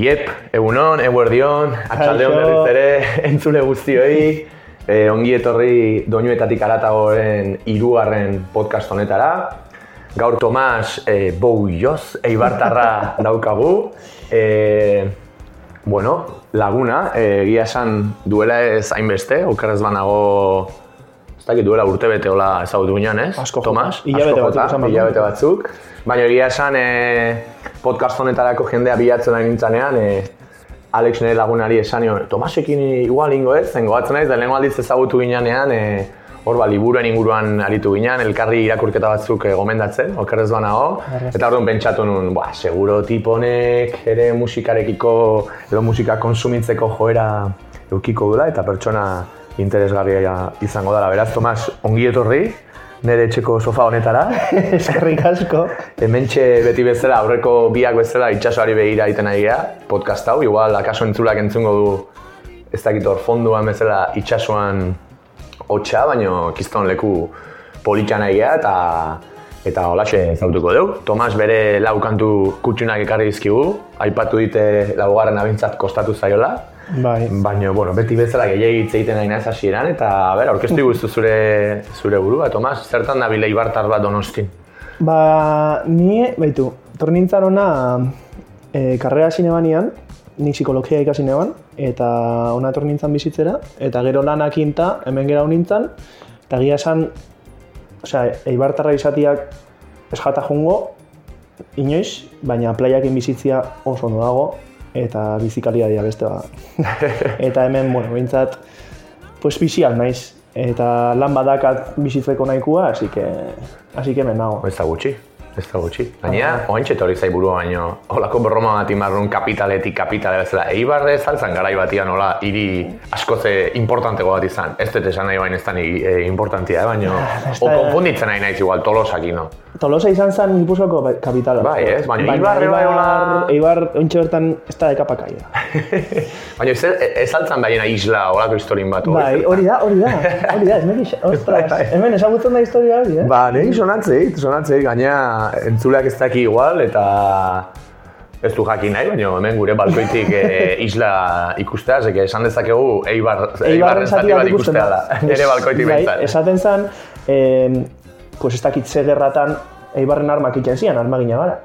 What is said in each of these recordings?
Iep, egunon, eguerdion, atxaldeon berriz ere, entzule guztioi, e, ongi etorri doinuetatik aratagoen hirugarren podcast honetara. Gaur Tomas e, Boulloz, eibartarra daukagu. E, bueno, laguna, egia esan duela ez hainbeste, okerrez banago ez dakit duela urte bete hola ezagutu ginen, ez? Asko Tomas. Hilabete batzuk hilabete batzuk. Baina egia esan e, podcast honetarako jendea bilatzen ari nintzanean, e, Alex nire lagunari esan nio, Tomasekin igual ingo ez, zengo batzen naiz, da lehenko aldiz ezagutu ginean, e, hor ba, liburuen inguruan aritu ginen, elkarri irakurketa batzuk e, gomendatzen, okerrez banago, eta orduan pentsatu nun, ba, seguro tipo honek ere musikarekiko, edo musika konsumitzeko joera eukiko dula, eta pertsona interesgarria izango dela. Beraz, Tomas, ongi etorri, nire etxeko sofa honetara. Eskerrik asko. Hementxe beti bezala, aurreko biak bezala itxasoari begira egiten ari geha, podcast hau, igual akaso entzulak entzungo du ez dakit hor fonduan bezala itxasoan hotxa, baino kiston leku politxan ari geha, eta eta holaxe zautuko dugu. Tomas bere lau kantu kutxunak ekarri dizkigu, aipatu dite laugarren abintzat kostatu zaiola, Bai. Baina, bueno, beti bezala gehiagit hitz egiten nahi naiz hasieran eta, a ber, aurkeztu guztu zure, zure burua, Tomas, zertan da bile ibartar bat donostin? Ba, ni, baitu, torri nintzen ona e, karrera hasi nebanian, nik psikologia ikasi neban, eta ona torri nintzen bizitzera, eta gero lanak inta, hemen gera nintzen, eta gira esan, osea, eibartarra izatiak eskata jungo, inoiz, baina playakin bizitzia oso ondo dago, eta bizikalitatea beste ba. eta hemen, bueno, behintzat, pues bizial naiz. Eta lan badakat bizitzeko nahikoa, así que, así que hemen nago. Ez da gutxi, ez da gutxi. Gainera, oaintxe etorri zai burua baino, holako berroma bat imarrun kapitaletik kapitale bezala. Eibarre zaltzan garai batian nola hiri askoze importantego bat izan. Ez dut esan nahi bain ez da ni e, importantia, eh? baina ez o konfunditzen nahi naiz igual tolosakin, no? Tolosa izan zen Gipuzkoako kapitala. Bai, ez, baina Eibarre bai hola- Eibar, ontxe bertan ez da dekapakaia. Baina ez, ez altzan baiena isla holako historin bat. bai, hori da, hori da, hori da, ez meki, ostras, hemen ezagutzen da historia hori, eh? Ba, nahi sonatzei, sonatzei, gaina entzuleak ez daki igual, eta ez du jakin nahi, baina hemen gure balkoitik e, isla ikustea, zeke esan dezakegu Eibar, Eibarren zati bat ikustea da, nire balkoitik bai. Esaten zen, eh, pues ez dakit ze gerratan Eibarren armak itxen zian, armagina gara.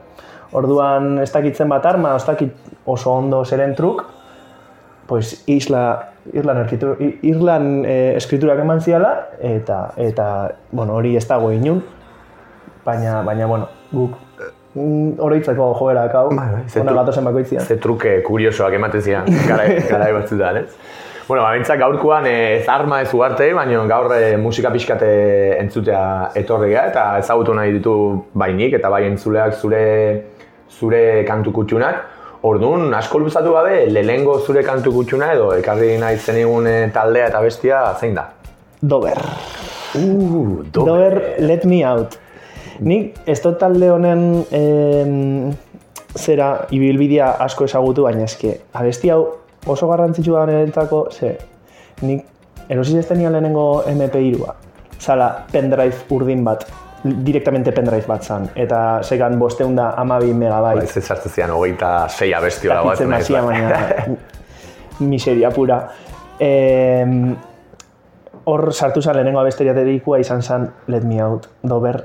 Orduan ez dakitzen bat arma, ez dakit oso ondo zeren truk, pues isla, Irlan, erkitu, Irlan eh, eskriturak eman ziala, eta, eta bueno, hori ez dago inun, baina, baina, bueno, guk mm, oroitzeko joera hau, Bai, bai, ona gatozen bakoitzian. Ze truke kuriosoak ematen zian, garai, garai batzutan, ez? Bueno, ba, gaurkoan eh, ez arma ez ugarte, baina gaur eh, musika pixkate entzutea etorri gara, eta ezagutu nahi ditu bai nik, eta bai entzuleak zure, zure kantu kutxunak. Orduan, asko luzatu gabe, lehengo zure kantu kutxuna edo ekarri nahi zenigun eh, taldea eta bestia zein da? Dober. Uh, Dober, let me out. Nik ez dut talde honen em, zera ibilbidea asko ezagutu, baina eske abesti hau oso garrantzitsua da niretzako, ze nik erosi ez tenia lehenengo MP3-a. Zala, pendrive urdin bat, directamente pendrive bat zan, eta segan bosteun da amabi megabyte. Ez ez hartzen zian, hogeita sei abesti hola bat. Ba. baina miseria pura. Em, hor sartu zen lehenengo abesteriaterikoa izan zen Let Me Out, Dober,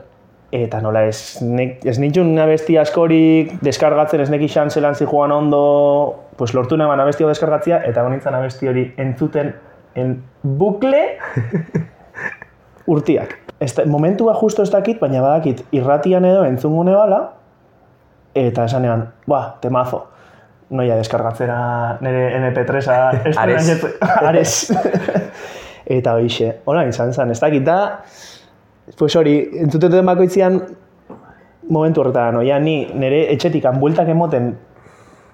eta nola ez, ez nitxun abesti askorik deskargatzen ez neki xan zelan zijoan ondo, pues lortu neban abesti hau deskargatzea, eta honintzen abesti hori entzuten en bukle urtiak. Ez momentua justo ez dakit, baina badakit irratian edo entzungune bala, eta esanean, ba, temazo. Noia deskargatzera nire MP3-a Ares. Ares. eta hoixe, hola izan zen, ez dakit da, pues hori, entzuteten bakoitzean momentu horretan, oia, ni nire etxetikan bueltak emoten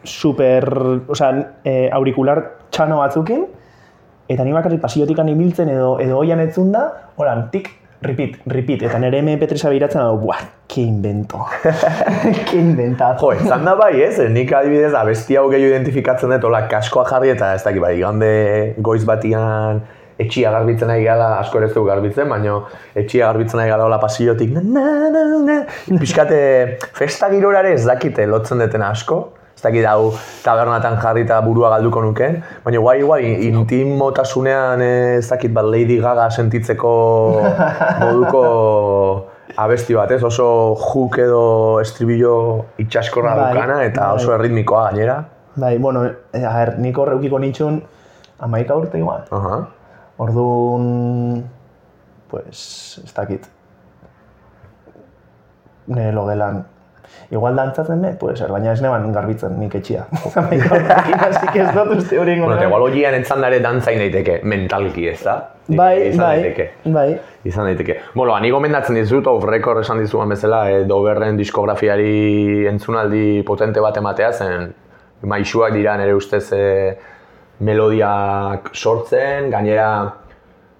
super, osea, e, aurikular txano batzukin, eta ni bakarrik pasiotikan ibiltzen edo edo oian etzun da, holan, tik, repeat, repeat, eta nire MP3-a biratzen dago, buah, ke invento, ke inventazo. Jo, izan da bai, ez? Nik adibidez abesti hau gehiago identifikatzen dut, hola, kaskoa jarri eta ez dakit, bai, igande goiz batian etxia garbitzen nahi gala, asko ere ez dugu garbitzen, baina etxia garbitzen nahi gala hola pasillotik, na, na, na, na, pixkate festa girora ere ez dakite lotzen deten asko, ez dakit hau tabernatan jarri eta burua galduko nuken, baina guai, guai, intimotasunean ez dakit bat Lady Gaga sentitzeko moduko abesti bat, ez? Oso juk edo estribillo itxaskorra Bai, dukana eta bai. oso erritmikoa gainera. Bai, bueno, eh, a ber, nik horreukiko nitxun amaika urte igual. Aha. Orduan, pues, ez dakit. Nire logelan. Igual dantzatzen ne, pues, er, baina ez neban garbitzen nik etxia. Que ez dut uste hori ingo. Bueno, igual hogian entzan ere dantzain daiteke, mentalki, ez da? Bai, Izan bai, daiteke. bai. Izan daiteke. Bueno, ani gomendatzen dizut, off record esan dizuan bezala, e, Doberren diskografiari entzunaldi potente bat ematea, zen maixuak dira nire ustez e, melodiak sortzen, gainera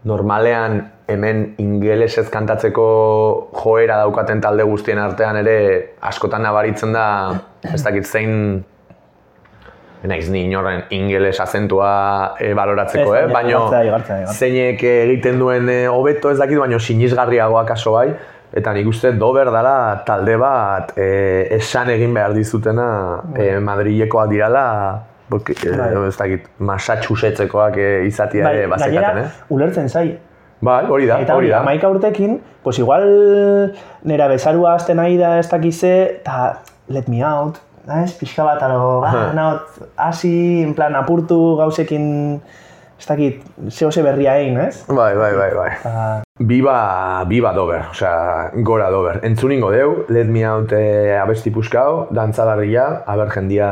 normalean hemen ingelesez kantatzeko joera daukaten talde guztien artean ere askotan nabaritzen da, ez dakit zein naiz ni inorren ingeles azentua e, baloratzeko, Ez, eh? igartzea. zeinek egiten duen eh, hobeto ez dakit, baina sinisgarriagoa kaso bai, eta nik uste dober dala talde bat eh, esan egin behar dizutena eh, Madrilekoak dirala, porque, eh, Bai. ez dakit, Massachusettsekoak eh, izatea ere Bai, bazekaten, gainera, eh? ulertzen zai. Bai, hori da, Eta hori da. amaika urtekin, pues igual nera bezarua hasten ari da ez dakize, eta let me out, ez, pixka bat, alo, ba, naut, hasi, en plan, apurtu gauzekin, ez dakit, zeo ze berria egin, ez? Bai, bai, bai, bai. Eta, Biba, biba Dover, osea, gora Dover. Entzuningo deu, let me out eh, abesti puskau, dantzagarria, aber jendia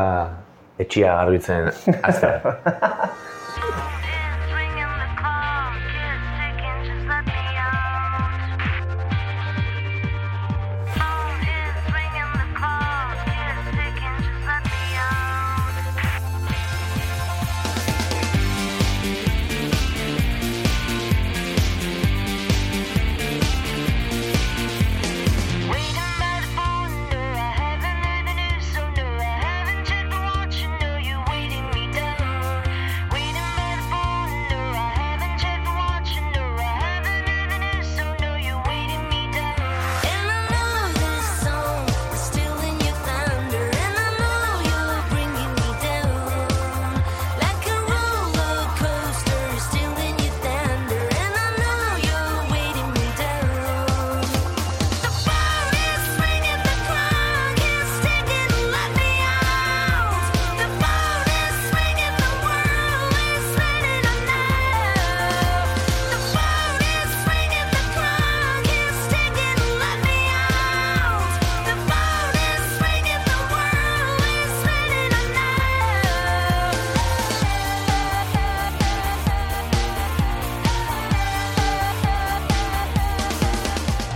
etxia garbitzen azter.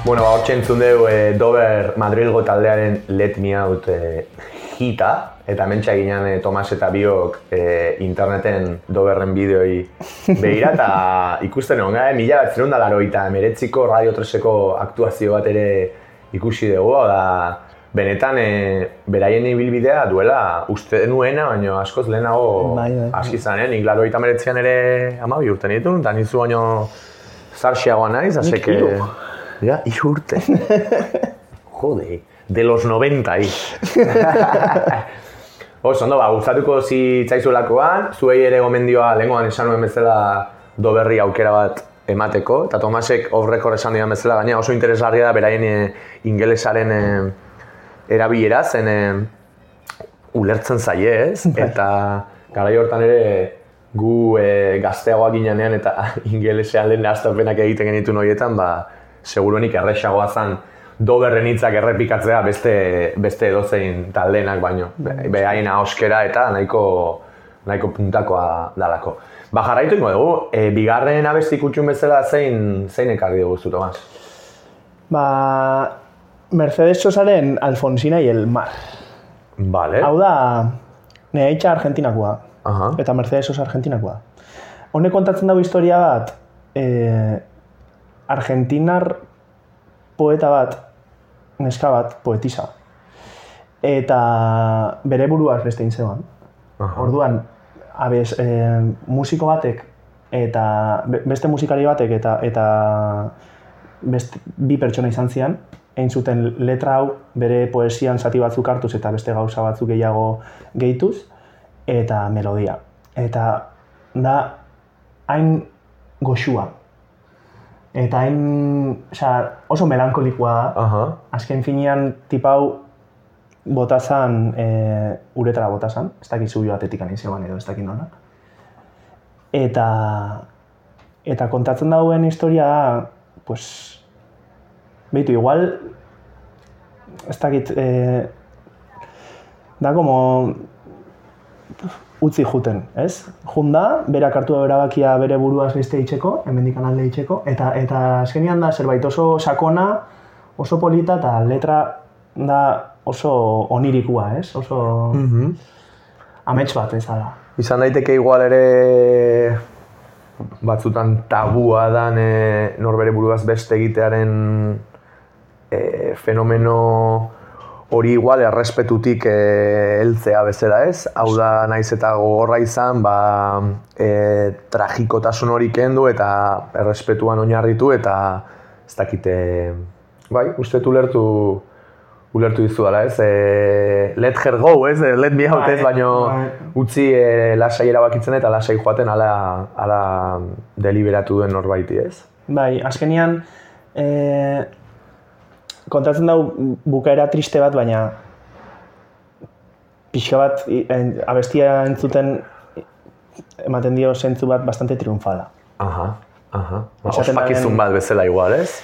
bueno, ba, hortxe entzun dugu eh, Dover Madrilgo taldearen Let Me Out eh, hita, eta mentxa ginen eh, Tomas eta biok eh, interneten Doverren bideoi behira, eta ikusten egon gara, mila bat zerunda laro eta emeretziko Radio 3eko aktuazio bat ere ikusi dugu, da, benetan eh, beraien ibilbidea duela uste nuena, baina askoz lehenago Bai, bai. hasi zen, eh? nik laro eta emeretzean ere amabi urte nituen, eta nizu baino zarxiagoa naiz, así que... Ja, hiru urte. Jode, de los 90 ahí. Oso, ondo, ba, gustatuko zitzaizuelakoan, zuei ere gomendioa lehengoan esan nuen bezala doberri aukera bat emateko, eta Tomasek off record esan dian bezala, gaina oso interesgarria da beraien e, ingelesaren e, erabilera, zen e, ulertzen zaie, ez? Eta garai hortan ere gu e, gazteagoak ginean eta ingelesean lehen aztapenak egiten genituen horietan, ba, seguruenik erresagoa zen doberren hitzak errepikatzea beste, beste edozein taldenak baino. Be- Behain ahoskera eta nahiko, nahiko puntakoa dalako. Ba, jarraitu ingo dugu, e, bigarren abesti kutxun bezala zein, zein ekarri dugu Tomas? ba, Mercedes Sosaren Alfonsina y el mar. Vale. Hau da, nire itxa Argentinakoa. Aha. Eta Mercedes Sosa Argentinakoa. Honek kontatzen dago historia bat, e, Argentinar poeta bat, neska bat, poetisa. Eta bere buruaz beste intzeban. Orduan, abez, e, musiko batek eta be- beste musikari batek eta eta beste bi pertsona izan zian egin zuten letra hau bere poesian zati batzuk hartuz eta beste gauza batzuk gehiago gehituz, eta melodia. Eta da hain goxua. Eta hain, osea, oso melankolikoa da. Aha. Azken finean tipau botazan, e, uretara botazan, ez dakit zubio batetik zegoen edo ez dakit nola. Eta, eta kontatzen dauen historia da, pues, behitu, igual, ez dakit, e, da como utzi juten, ez? Junda, berak hartu da erabakia bere buruaz beste itxeko, hemendik alde itxeko, eta eta azkenean da zerbait oso sakona, oso polita eta letra da oso onirikua, ez? Oso Mhm. amets bat ez da. Izan daiteke igual ere batzutan tabua dan e, norbere buruaz beste egitearen e, fenomeno hori igual errespetutik e, heltzea bezala ez. Hau da naiz eta gogorra izan, ba, e, tragikotasun hori kendu eta errespetuan oinarritu eta ez dakite, bai, uste ulertu ulertu dizu dela, ez? E, let her go, ez? Let me out, ez? Bai, Baino bai. utzi e, lasai erabakitzen eta lasai joaten ala, ala deliberatu duen norbaiti, ez? Bai, azkenean e, kontatzen dau bukaera triste bat, baina pixka bat abestia entzuten ematen dio zentzu bat bastante triunfala. Aha, aha. Ba, Ospakizun bat bezala igual, ez?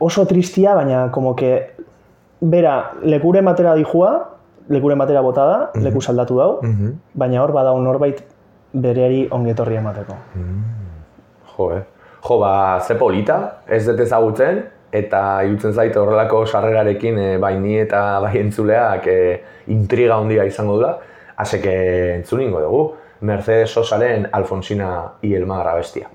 Oso tristia, baina como que bera lekure matera dijua, lekure matera bota da, leku saldatu dau, Mhm. baina hor badau norbait bereari ongetorri emateko. Jo, eh? Jo, ba, ze polita, ez dut ezagutzen, eta irutzen zait horrelako sarrerarekin e, bai ni eta bai entzuleak e, intriga handia izango dula, haseke entzun ingo dugu. Mercedes Sosaren Alfonsina y el Mar abestia.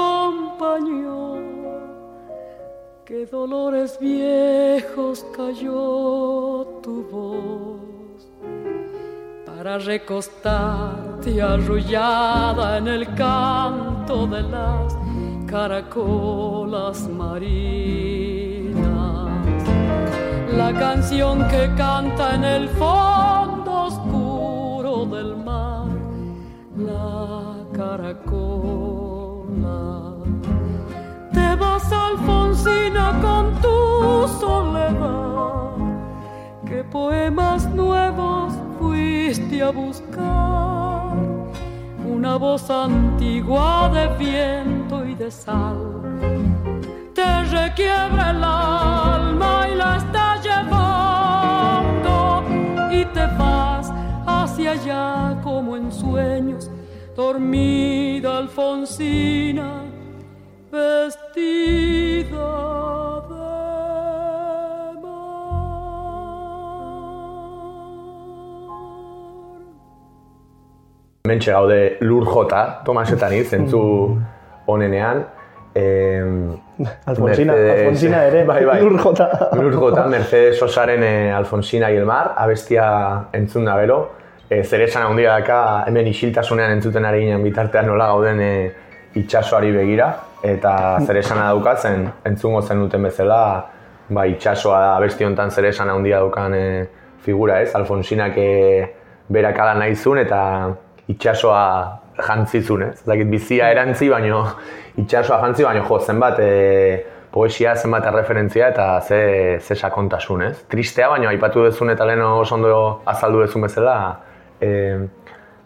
Acompañó, qué dolores viejos cayó tu voz para recostarte arrullada en el canto de las caracolas marinas. La canción que canta en el fondo oscuro del mar, la caracola. Alfonsina con tu soledad, qué poemas nuevos fuiste a buscar. Una voz antigua de viento y de sal. Te requiebra el alma y la está llevando. Y te vas hacia allá como en sueños, dormida Alfonsina, vestida de mar. Mentxe gaude lur jota, Tomasetan hitz, zentzu onenean. Em, Alfonsina, Mercedes- Alfonsina ere, bai, bai. lur jota. Lur jota, Mercedes Sosaren eh, Alfonsina y el Mar, abestia entzun da bero. E, zer esan handia daka, hemen isiltasunean entzuten ari ginen bitartean nola gauden e, itxasoari begira. Eta zer esana daukatzen, entzungo zen duten bezala, ba, itxasoa da abesti honetan zer esan handia daukan e, figura ez, Alfonsinak e, berak ala nahi zuen eta itxasoa jantzizun, ez? Dakit bizia erantzi, baino itxasoa jantzi, baino jo, zenbat e, poesia zenbat erreferentzia eta ze, ze sakontasun, ez? Tristea, baina aipatu duzun eta lehen oso ondo azaldu duzun bezala, e,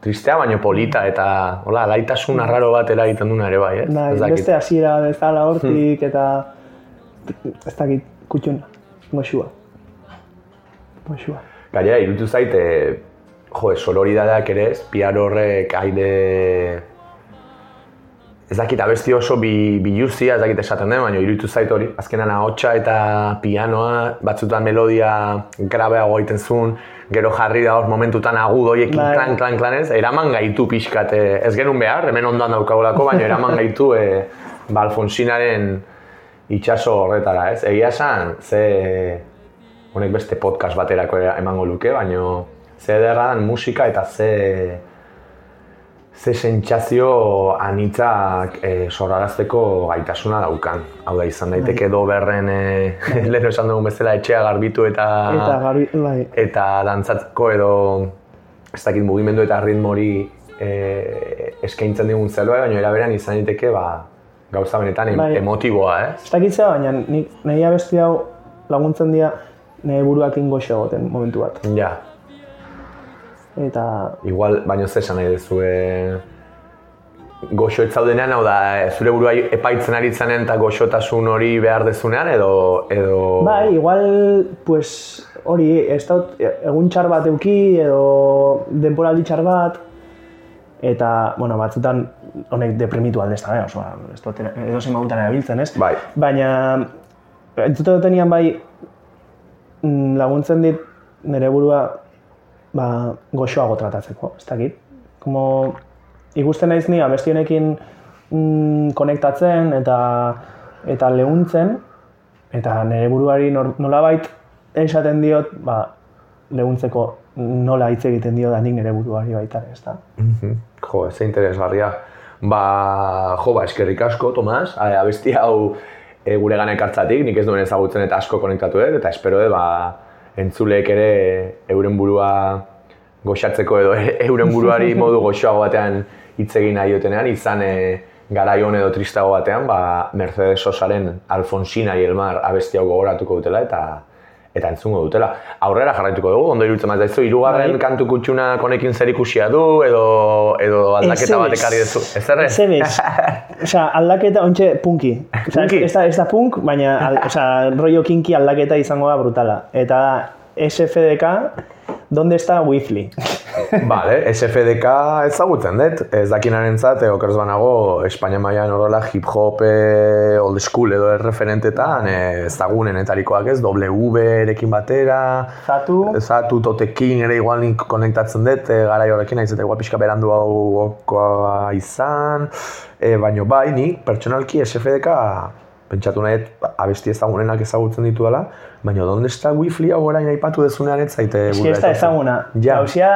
tristea baino polita eta hola, laitasun arraro bat eragiten duna ere bai, ez? Bai, Ez dakit. beste hasiera bezala hortik eta ez dakit kutxuna, goxua. Goxua. Gainera, irutu zait, e, jo, soloridadeak ere ez, piano horrek aire... Ez dakit abesti oso bi, biluzia, ez dakit esaten den, baina irutu zait hori. Azkenan ahotsa eta pianoa, batzutan melodia grabeago egiten zuen, gero jarri da hor momentutan agudoiekin Bai. klan, klan, klan ez, eraman gaitu pixkat, e, ez genuen behar, hemen ondoan daukagolako, baina eraman gaitu e, ba, Alfonsinaren itxaso horretara, ez? Egia esan, ze honek beste podcast baterako emango luke, baino ze ederra dan musika eta ze ze sentsazio anitzak e, sorrarazteko gaitasuna daukan. Hau da, izan daiteke doberren, e, lehen esan dugun bezala, etxea garbitu eta Eta garbi, bai, eta dantzatzeko edo ez dakit mugimendu eta ritmori e, eskaintzen digun zelua, baina eraberan izan daiteke ba, gauza benetan em, Bai. emotiboa, eh? ez dakit zea, baina nik nahi abesti hau laguntzen dira nire buruakin goxo egoten momentu bat. Ja, Eta igual, baino ze esan nahi duzue goxo ez hau da, e, zure burua epaitzen ari zanen eta goxotasun hori behar dezunean, edo... edo... Bai, igual, pues, hori, ez dut egun txar bat euki, edo denporaldi txar bat, eta, bueno, batzutan honek deprimitu aldezta, eh? oso, ez dut edo zein modutan erabiltzen, ez? Bai. Baina, entzute dutenian bai, mm, laguntzen dit nire burua ba, goxoago tratatzeko, ez dakit. Como, ikusten naiz ni abesti honekin mm, konektatzen eta eta lehuntzen, eta nire buruari nolabait esaten diot, ba, lehuntzeko nola hitz egiten dio da nik nire buruari baita, ere, ez da? Mhm. Jo, ze interesgarria. Ba, jo, ba, eskerrik asko, Tomas, abesti hau e, gure gana ekartzatik, nik ez duen ezagutzen eta asko konektatu dut, eta espero dut, ba, entzuleek ere euren burua goxatzeko edo euren buruari modu goxoago batean hitz egin nahi dutenean, izan e, garaion edo tristago batean, ba, Mercedes Sosaren Alfonsina y el mar abesti hau gogoratuko dutela, eta eta entzungo dutela. Aurrera jarraituko dugu, ondo iruditzen bat zaizu, hirugarren Bai. kantu kutxuna konekin zer ikusia du, edo, edo aldaketa bat ekarri duzu. Ez erre? Ez ebes. Osea, aldaketa, ontxe, punki. Osea, Punki? Ez, da, ez da punk, baina, al, osea, rollo kinki aldaketa izango da brutala. Eta SFDK, donde está Wifly? Vale, SFDK ezagutzen dut, ez dakinaren zat, okerz banago, Espainia mailan horrela hip hop eh, old school edo erreferentetan, ezagunenetarikoak ez, W erekin batera, Zatu, Zatu totekin ere igual konektatzen dut, e, garai horrekin naiz eta igual pixka berandu haukoa izan, e, baino bai, nik pertsonalki SFDK pentsatu nahi abesti ezagunenak ezagutzen ditudala, baina donde está Wifly hau orain aipatu dezunean ez zaite eski ez da ezaguna. Ja. Gauzia,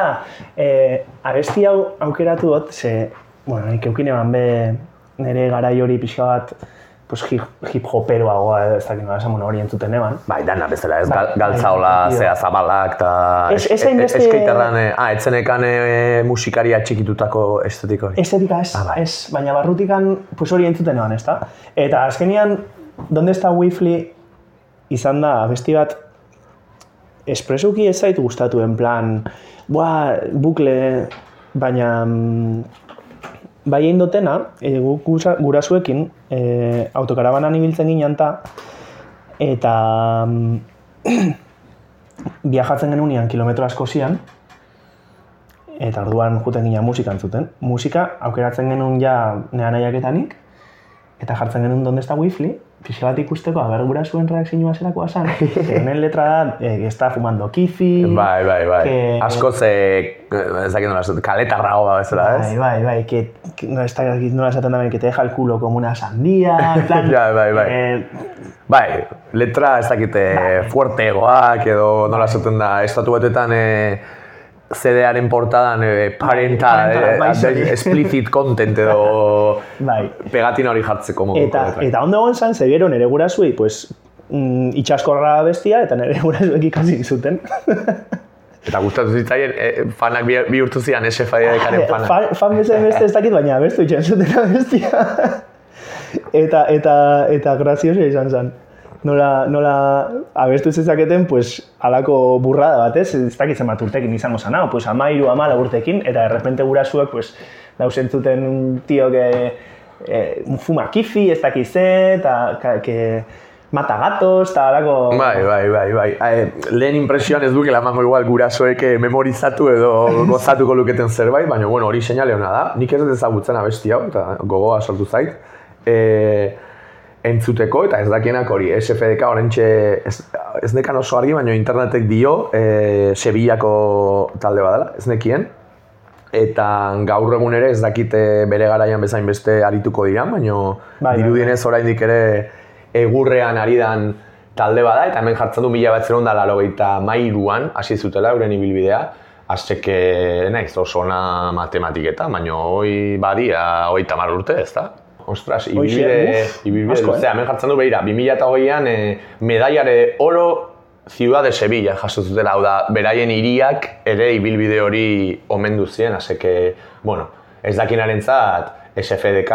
eh, abesti hau aukeratu dut, ze, bueno, nik eukin eman be nire garai hori pixka bat, pues, hip, hoperoagoa, edo ez dakit nola esan, hori entzuten eban. Bai, dana bezala, ez Bai, gal, galtzaola, bai, zea zabalak, eta... Ez- ez hainbeste- Eskaiterran, eh, ah, etzenekan eh, musikaria txikitutako estetika hori. Estetika ez, Ah, bai. ez, baina barrutikan pues hori entzuten eban, ez da? Eta azkenian, donde está Wifly izan da abesti bat espresuki ez zait gustatu, en plan, buah, bukle, baina mm, bai egin dutena, e, gurasuekin e, autokarabanan ibiltzen ginen ta, eta mm, viajatzen genunean kilometro asko zian, eta orduan juten ginen musika entzuten. Musika aukeratzen genuen ja nea eta jartzen genuen donde está Wifly, pixka bat ikusteko, aber gurasuen reakzioa zerakoa zan. Honen letra da, eh, está fumando kifi, Bai, bai, bai. que- Asko ze, ez dakit nola, esaten, kaletarrago da bezala, Bai, ez? bai, bai, que, que no está nola esaten da, que te deja el culo como una sandía, en plan, Ja, bai, bai. eh, Bai, letra ez dakite Bai. fuertegoak edo nola esaten da, estatu batetan e, CD-aren portadan e, parenta, Parental e, explicit content edo bai. pegatina hori jartzeko moduko Eta, eta ondo egon zan, ze gero nire gurasuei, pues, mm, itxaskorra bestia, eta nire gurasuek ikasi zuten. Eta gustatu zitzaien, e, fanak bi- bihurtu zian SFDK-aren fanak. fan, fan bezen beste ez dakit, baina bestu itxan zuten bestia. eta, eta, eta grazioso izan zen. Nola, nola abestu zezaketen, pues, alako burrada bat, ez? Ez dakit zenbat urtekin izango zana, pues, amairu, amala urtekin, eta errepente gurasuak, pues, dausentzuten un tío que eh, fuma kifi, ez dakit ze, eta que mata gatos, eta alako... Bai, bai, bai, bai. Eh, lehen impresioan ez dukela emango igual gurasoek eh, memorizatu edo gozatuko luketen zerbait, baina bueno, hori seinale ona da. Nik ez dut ezagutzen abesti hau, eta gogoa sortu zait. E, entzuteko, eta ez dakienak hori, SFDK orentxe, ez, ez nekan oso argi, baina internetek dio, e, Sevillako talde badala, ez nekien. Eta gaur egun ere ez dakite bere garaian bezain beste arituko dira, baina bai, dirudienez oraindik ere egurrean ari dan talde bada, eta hemen jartzen du mila batzero da larogeita mairuan, hasi zutela euren ibilbidea, Azteke, naiz, oso ona matematiketa, baina hoi badia hogeita mar urte, ez da? Ostras, ibilbide, ibilbide luzea, hemen jartzen du behira, 2008an e, medaiare oro Ciudad de Sevilla jaso zutela, hau da, beraien hiriak ere ibilbide hori omendu zien, aseke, bueno, ez dakinarentzat SFDK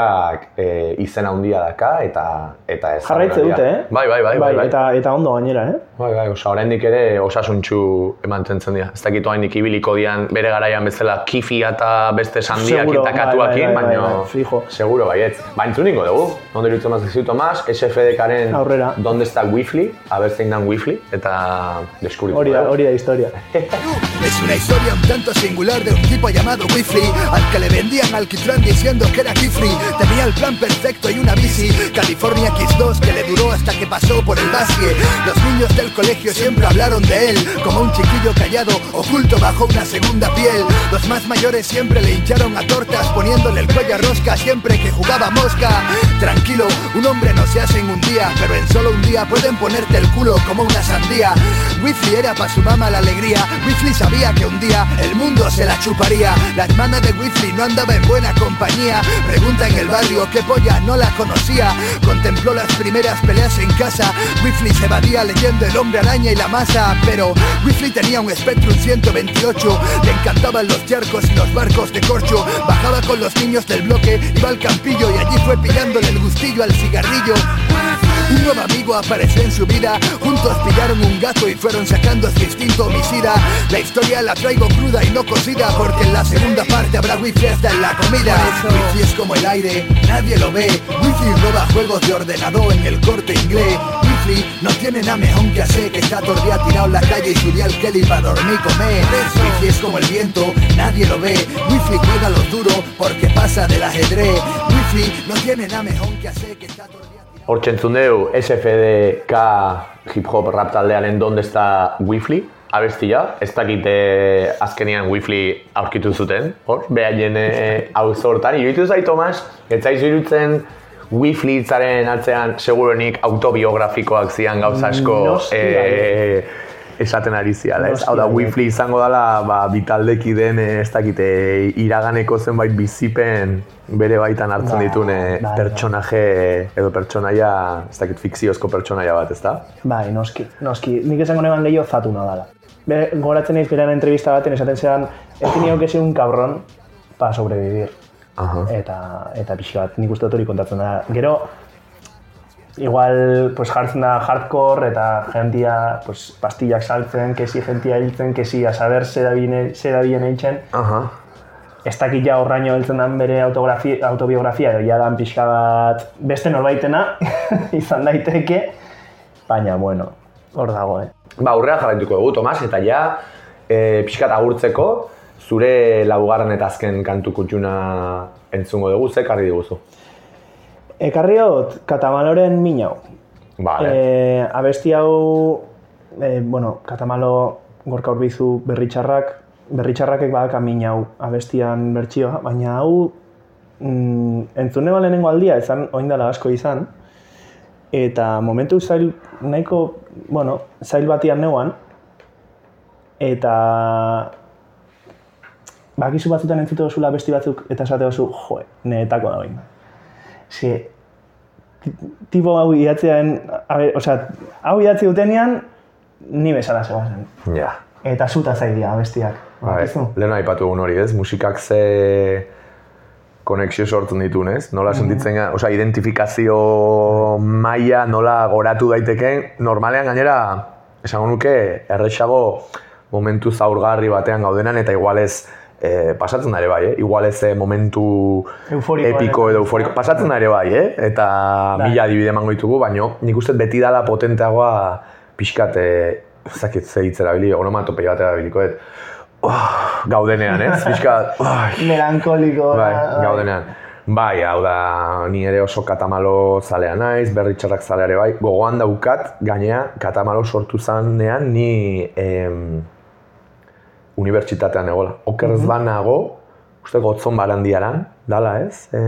e, izen handia daka eta eta ez Jarraitze dute, eh? Bai, bai, bai, bai, bai. Eta, eta ondo gainera, eh? Bai, bai, osa, oraindik ere osasuntxu emantentzen dira. Ez dakit oraindik ibiliko dian bere garaian bezala kifia eta beste sandiak Seguro, eta katuakin, bai, bai, bai, baina bai, fijo. seguro baietz. Ba, entzuniko dugu, ondo irutzen mazak ziu Tomas, SFDKaren Aurrera. Donde está Wifli, a ver zein dan Wifli, eta deskubriko Hori hori da historia. Es una historia un tanto singular de un tipo llamado Wifly Al que le vendían alquitrán diciendo que era Kifri Tenía el plan perfecto y una bici. California X2 que le duró hasta que pasó por el basque Los niños del colegio siempre hablaron de él Como un chiquillo callado, oculto bajo una segunda piel. Los más mayores siempre le hincharon a tortas Poniéndole el cuello a rosca siempre que jugaba mosca. Tranquilo, un hombre no se hace en un día Pero en solo un día pueden ponerte el culo como una sandía. Wifly era para su mamá la alegría. Wifly sabía que un día el mundo se la chuparía. La hermana de Wifly no andaba en buena compañía Pregunta en el barrio qué polla no la conocía. Contempló las primeras peleas en casa. Wifly se evadía leyendo El hombre araña y la masa Pero Wifly tenía un Spectrum 128 Le encantaban los charcos y los barcos de corcho. Bajaba con los niños del bloque Iba al campillo y allí fue pillándole el gustillo al cigarrillo un nuevo amigo apareció en su vida. Juntos pillaron un gato y fueron sacando su instinto homicida. La historia la traigo cruda y no cocida Porque en la segunda parte habrá wifi hasta en la comida. Wifi es como el aire, nadie lo ve. Wifi roba juegos de ordenador en el corte inglés. Wifi no tiene nada mejor que hacer Que está todo el día tirado en la calle y subir al Kelly para dormir y comer. Wifi es como el viento, nadie lo ve. Wifi juega los duros porque pasa del ajedrez. Wifi no tiene nada mejor que hacer Que está todo el día tirado Hortxe entzun dugu SFDK hip hop rap taldearen Donde está Wifli, abestia, ez dakite azkenian Wifli aurkitu zuten, hor, behaien eh, hau zortan. Iruditu zait, Tomas, ez zaizu irutzen Wifli hitzaren atzean segurenik autobiografikoak zian gauza asko Noski, eh, esaten ari ziala, ez? Hau da, bai. Wifli izango dela, ba, bitaldeki den, eh, ez dakite, iraganeko zenbait bizipen bere baitan hartzen Bai, ditune bai, bai. pertsonaje edo pertsonaia, ez dakit fikziozko pertsonaia bat, ezta? Bai, noski, noski. Nik esango neban gehiago zatu dala. Be, goratzen naiz berean entrevista baten esaten zean, he tenido que ser un cabrón para sobrevivir. Aha. Eta, eta pixka bat, nik uste dut hori kontatzen da. Gero, igual pues, jartzen da hardcore eta jentia pues, pastillak saltzen, kesi jentia hiltzen, kesi a saber ze dabien, ze dabien eitzen. Aha. Ez dakit ja horraino heltzen den bere autobiografia, edo ja dan pixka bat beste norbaitena izan daiteke, baina, bueno, hor dago, eh. Ba, aurrera jarraituko dugu, Tomas, eta ja, e, pixkat agurtzeko, zure laugarren eta azken kantu kutxuna entzungo dugu, ze karri diguzu. Ekarri dut, katamaloren minau. Vale. E, abesti hau, e, bueno, katamalo gorka urbizu berritxarrak, berritxarrakek badaka minau abestian bertsioa, baina hau mm, entzune lehenengo aldia, ezan oindala asko izan, eta momentu zail, nahiko, bueno, zail batian neuan, eta bakizu batzutan entzute dozula besti batzuk eta esate dozu, joe, neetako da bain. Ze, tipo hau idatzean, a ber, osea, hau idatzi dutenean, ni bezala zegoen. Ja. Eta zuta zaidia abestiak. Bai, lehen aipatu egun hori, ez? Musikak ze konexio sortzen ditun, ez? Nola sentitzen gara, osea, identifikazio maila nola goratu daitekeen, normalean gainera, esango nuke, errexago momentu zaurgarri batean gaudenan, eta igualez, eh, pasatzen da ere bai, eh? Igualez eh, momentu Euforikoa epiko edo euforiko, pasatzen da ere bai, eh? Eta Bai. mila adibide emango ditugu, baino nik uste beti dala potenteagoa pixkat, eh, ez dakit ze hitz erabili, onomatopei bat erabiliko, et, oh, gaudenean, ez? Pixkat, oh, Melankoliko. Bai, gaudenean. Bai, hau da, ni ere oso katamalo zalea naiz, berri txarrak zalea ere bai. Gogoan daukat, gainea, katamalo sortu zanean ni em, unibertsitatean egola. Okerrez banago, uste gotzon barandiaran, dala ez? E,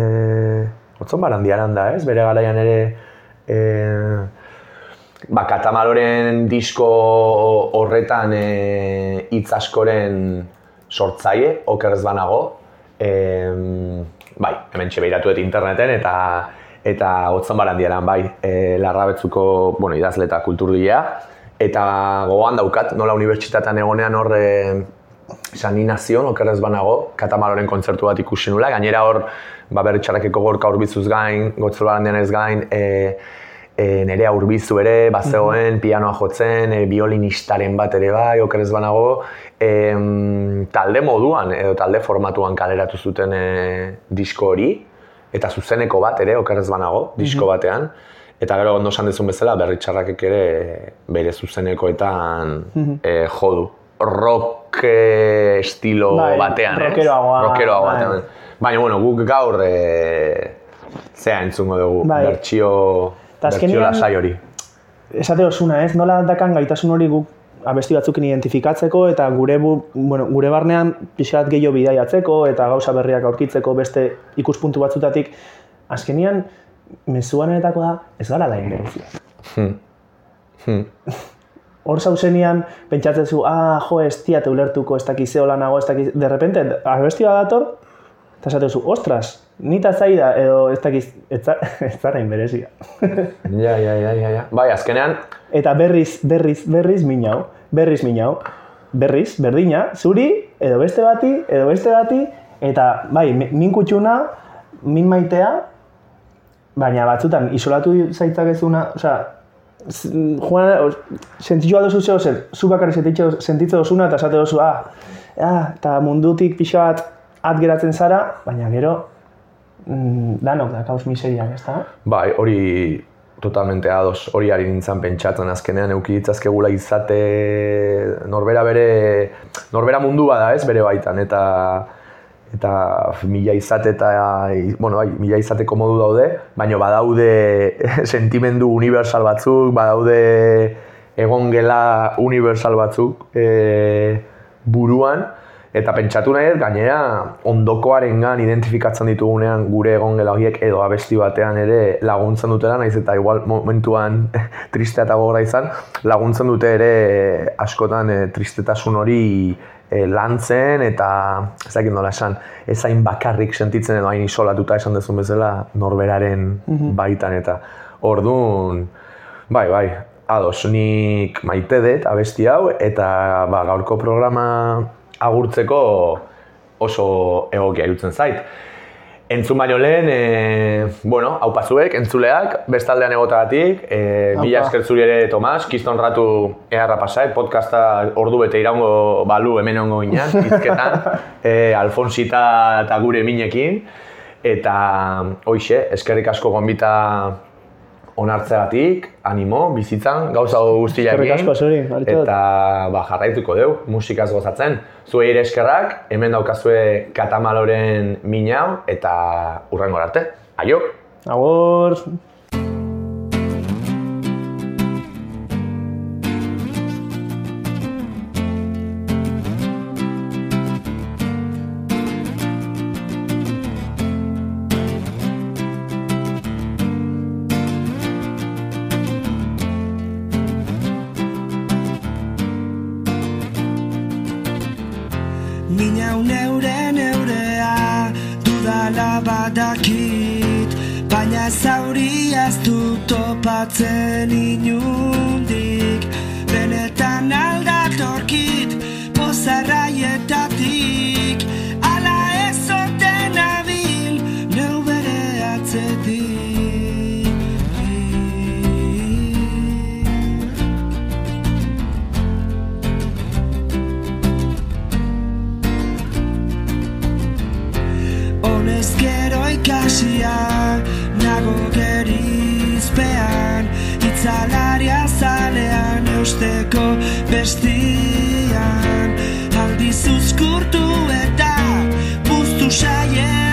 gotzon barandiaran da ez? Bere garaian ere, e, ba, katamaloren disko horretan e, hitz askoren sortzaile, okerrez banago. Em, bai, hemen beiratu dut interneten eta eta gotzon barandiaran, bai, e, larrabetzuko, bueno, idazle eta kulturgilea. Eta gogoan daukat, nola unibertsitatean egonean hor e, San Inazion, okerrez banago, katamaloren kontzertu bat ikusi nula, gainera hor, ba, berritxarrakeko gorka urbizuz gain, gotzol barandian ez gain, e, e, nerea urbizu ere, bazegoen, pianoa jotzen, e, biolinistaren bat ere bai, okerrez banago, em, talde moduan, edo talde formatuan kaleratu zuten e, disko hori, eta zuzeneko bat ere, okerrez banago, disko batean, eta gero ondo esan dezun bezala, berritxarrakek ere bere zuzenekoetan e, jodu. Rock eh, estilo Bai, batean, ez? rockeroagoa, Rockeroagoa bai. Baina, bueno, guk gaur e, zea entzungo dugu, Bai. bertsio azkenean- lasai hori. esate osuna, ez? Nola dakan gaitasun hori guk abesti batzukin identifikatzeko eta gure bu, bueno, gure barnean pixat gehiago bidaiatzeko eta gauza berriak aurkitzeko beste ikuspuntu batzutatik azkenian mezuanetako da ez gara lain berezia. Hmm. Hmm. Hor zauzenean pentsatzen zu, ah, jo, ez tiate ulertuko, ez dakiz zeola nago, ez dakiz, de repente, abesti bat dator, eta esaten zu, ostras, nita zaida, edo ez dakiz, ez za- ez zara berezia. Ja, ja, ja, ja, ja. Bai, azkenean, Eta berriz, berriz, berriz minau, berriz minau, berriz, berdina, zuri, edo beste bati, edo beste bati, eta bai, mi- min kutxuna, min maitea, baina batzutan isolatu zaitzakezuna, osea, Juan, sentitxua dozu zeo zer, zu bakarrik sentitxe- sentitze dozuna eta esate dozu, ah, ah, eta mundutik pixo bat at geratzen zara, baina gero, mm, danok da kaus miseriak, ez da? bai, hori totalmente ados, hori ari nintzen pentsatzen azkenean euki ditzazkegula izate norbera bere, norbera mundua da ez bere baitan, eta eta mila izate eta, bueno, bai, mila izateko modu daude, baina badaude sentimendu universal batzuk, badaude egon gela universal batzuk e, buruan, eta pentsatu nahi dut, gainera ondokoarengan identifikatzen ditugunean gure egon gela horiek edo abesti batean ere laguntzen dutela, naiz eta igual momentuan tristea eta gogorra izan, laguntzen dute ere askotan e, tristetasun hori e, lantzen eta ez dakit nola esan, ez hain bakarrik sentitzen edo hain isolatuta esan dezun bezala norberaren baitan eta orduan, bai, bai, ados, nik maite dut abesti hau eta ba, gaurko programa agurtzeko oso egokia irutzen zait. Entzun baino lehen, e, bueno, hau pazuek, entzuleak, bestaldean egotagatik, e, mila esker zuri ere Tomas, kiston ratu eharra pasait, podcasta ordu bete iraungo balu hemen ongo ginean, izketan, e, Alfonsita eta gure minekin, eta hoixe, eskerrik asko gonbita onartzeagatik, animo, bizitzan, gauza guztiakin. Eskerrik asko zuri. Eta ba, jarraituko deu, musikaz gozatzen. Zuei ere eskerrak, hemen daukazue katamaloren minau eta urrengo arte. Aio! Agur! Dudala badakit Baina zauri ez dut topatzen inundik. Benetan aldatorkit pozarraietatik Itzalaria zalean eusteko bestian. Aldiz uzkurtu eta puztu saiespean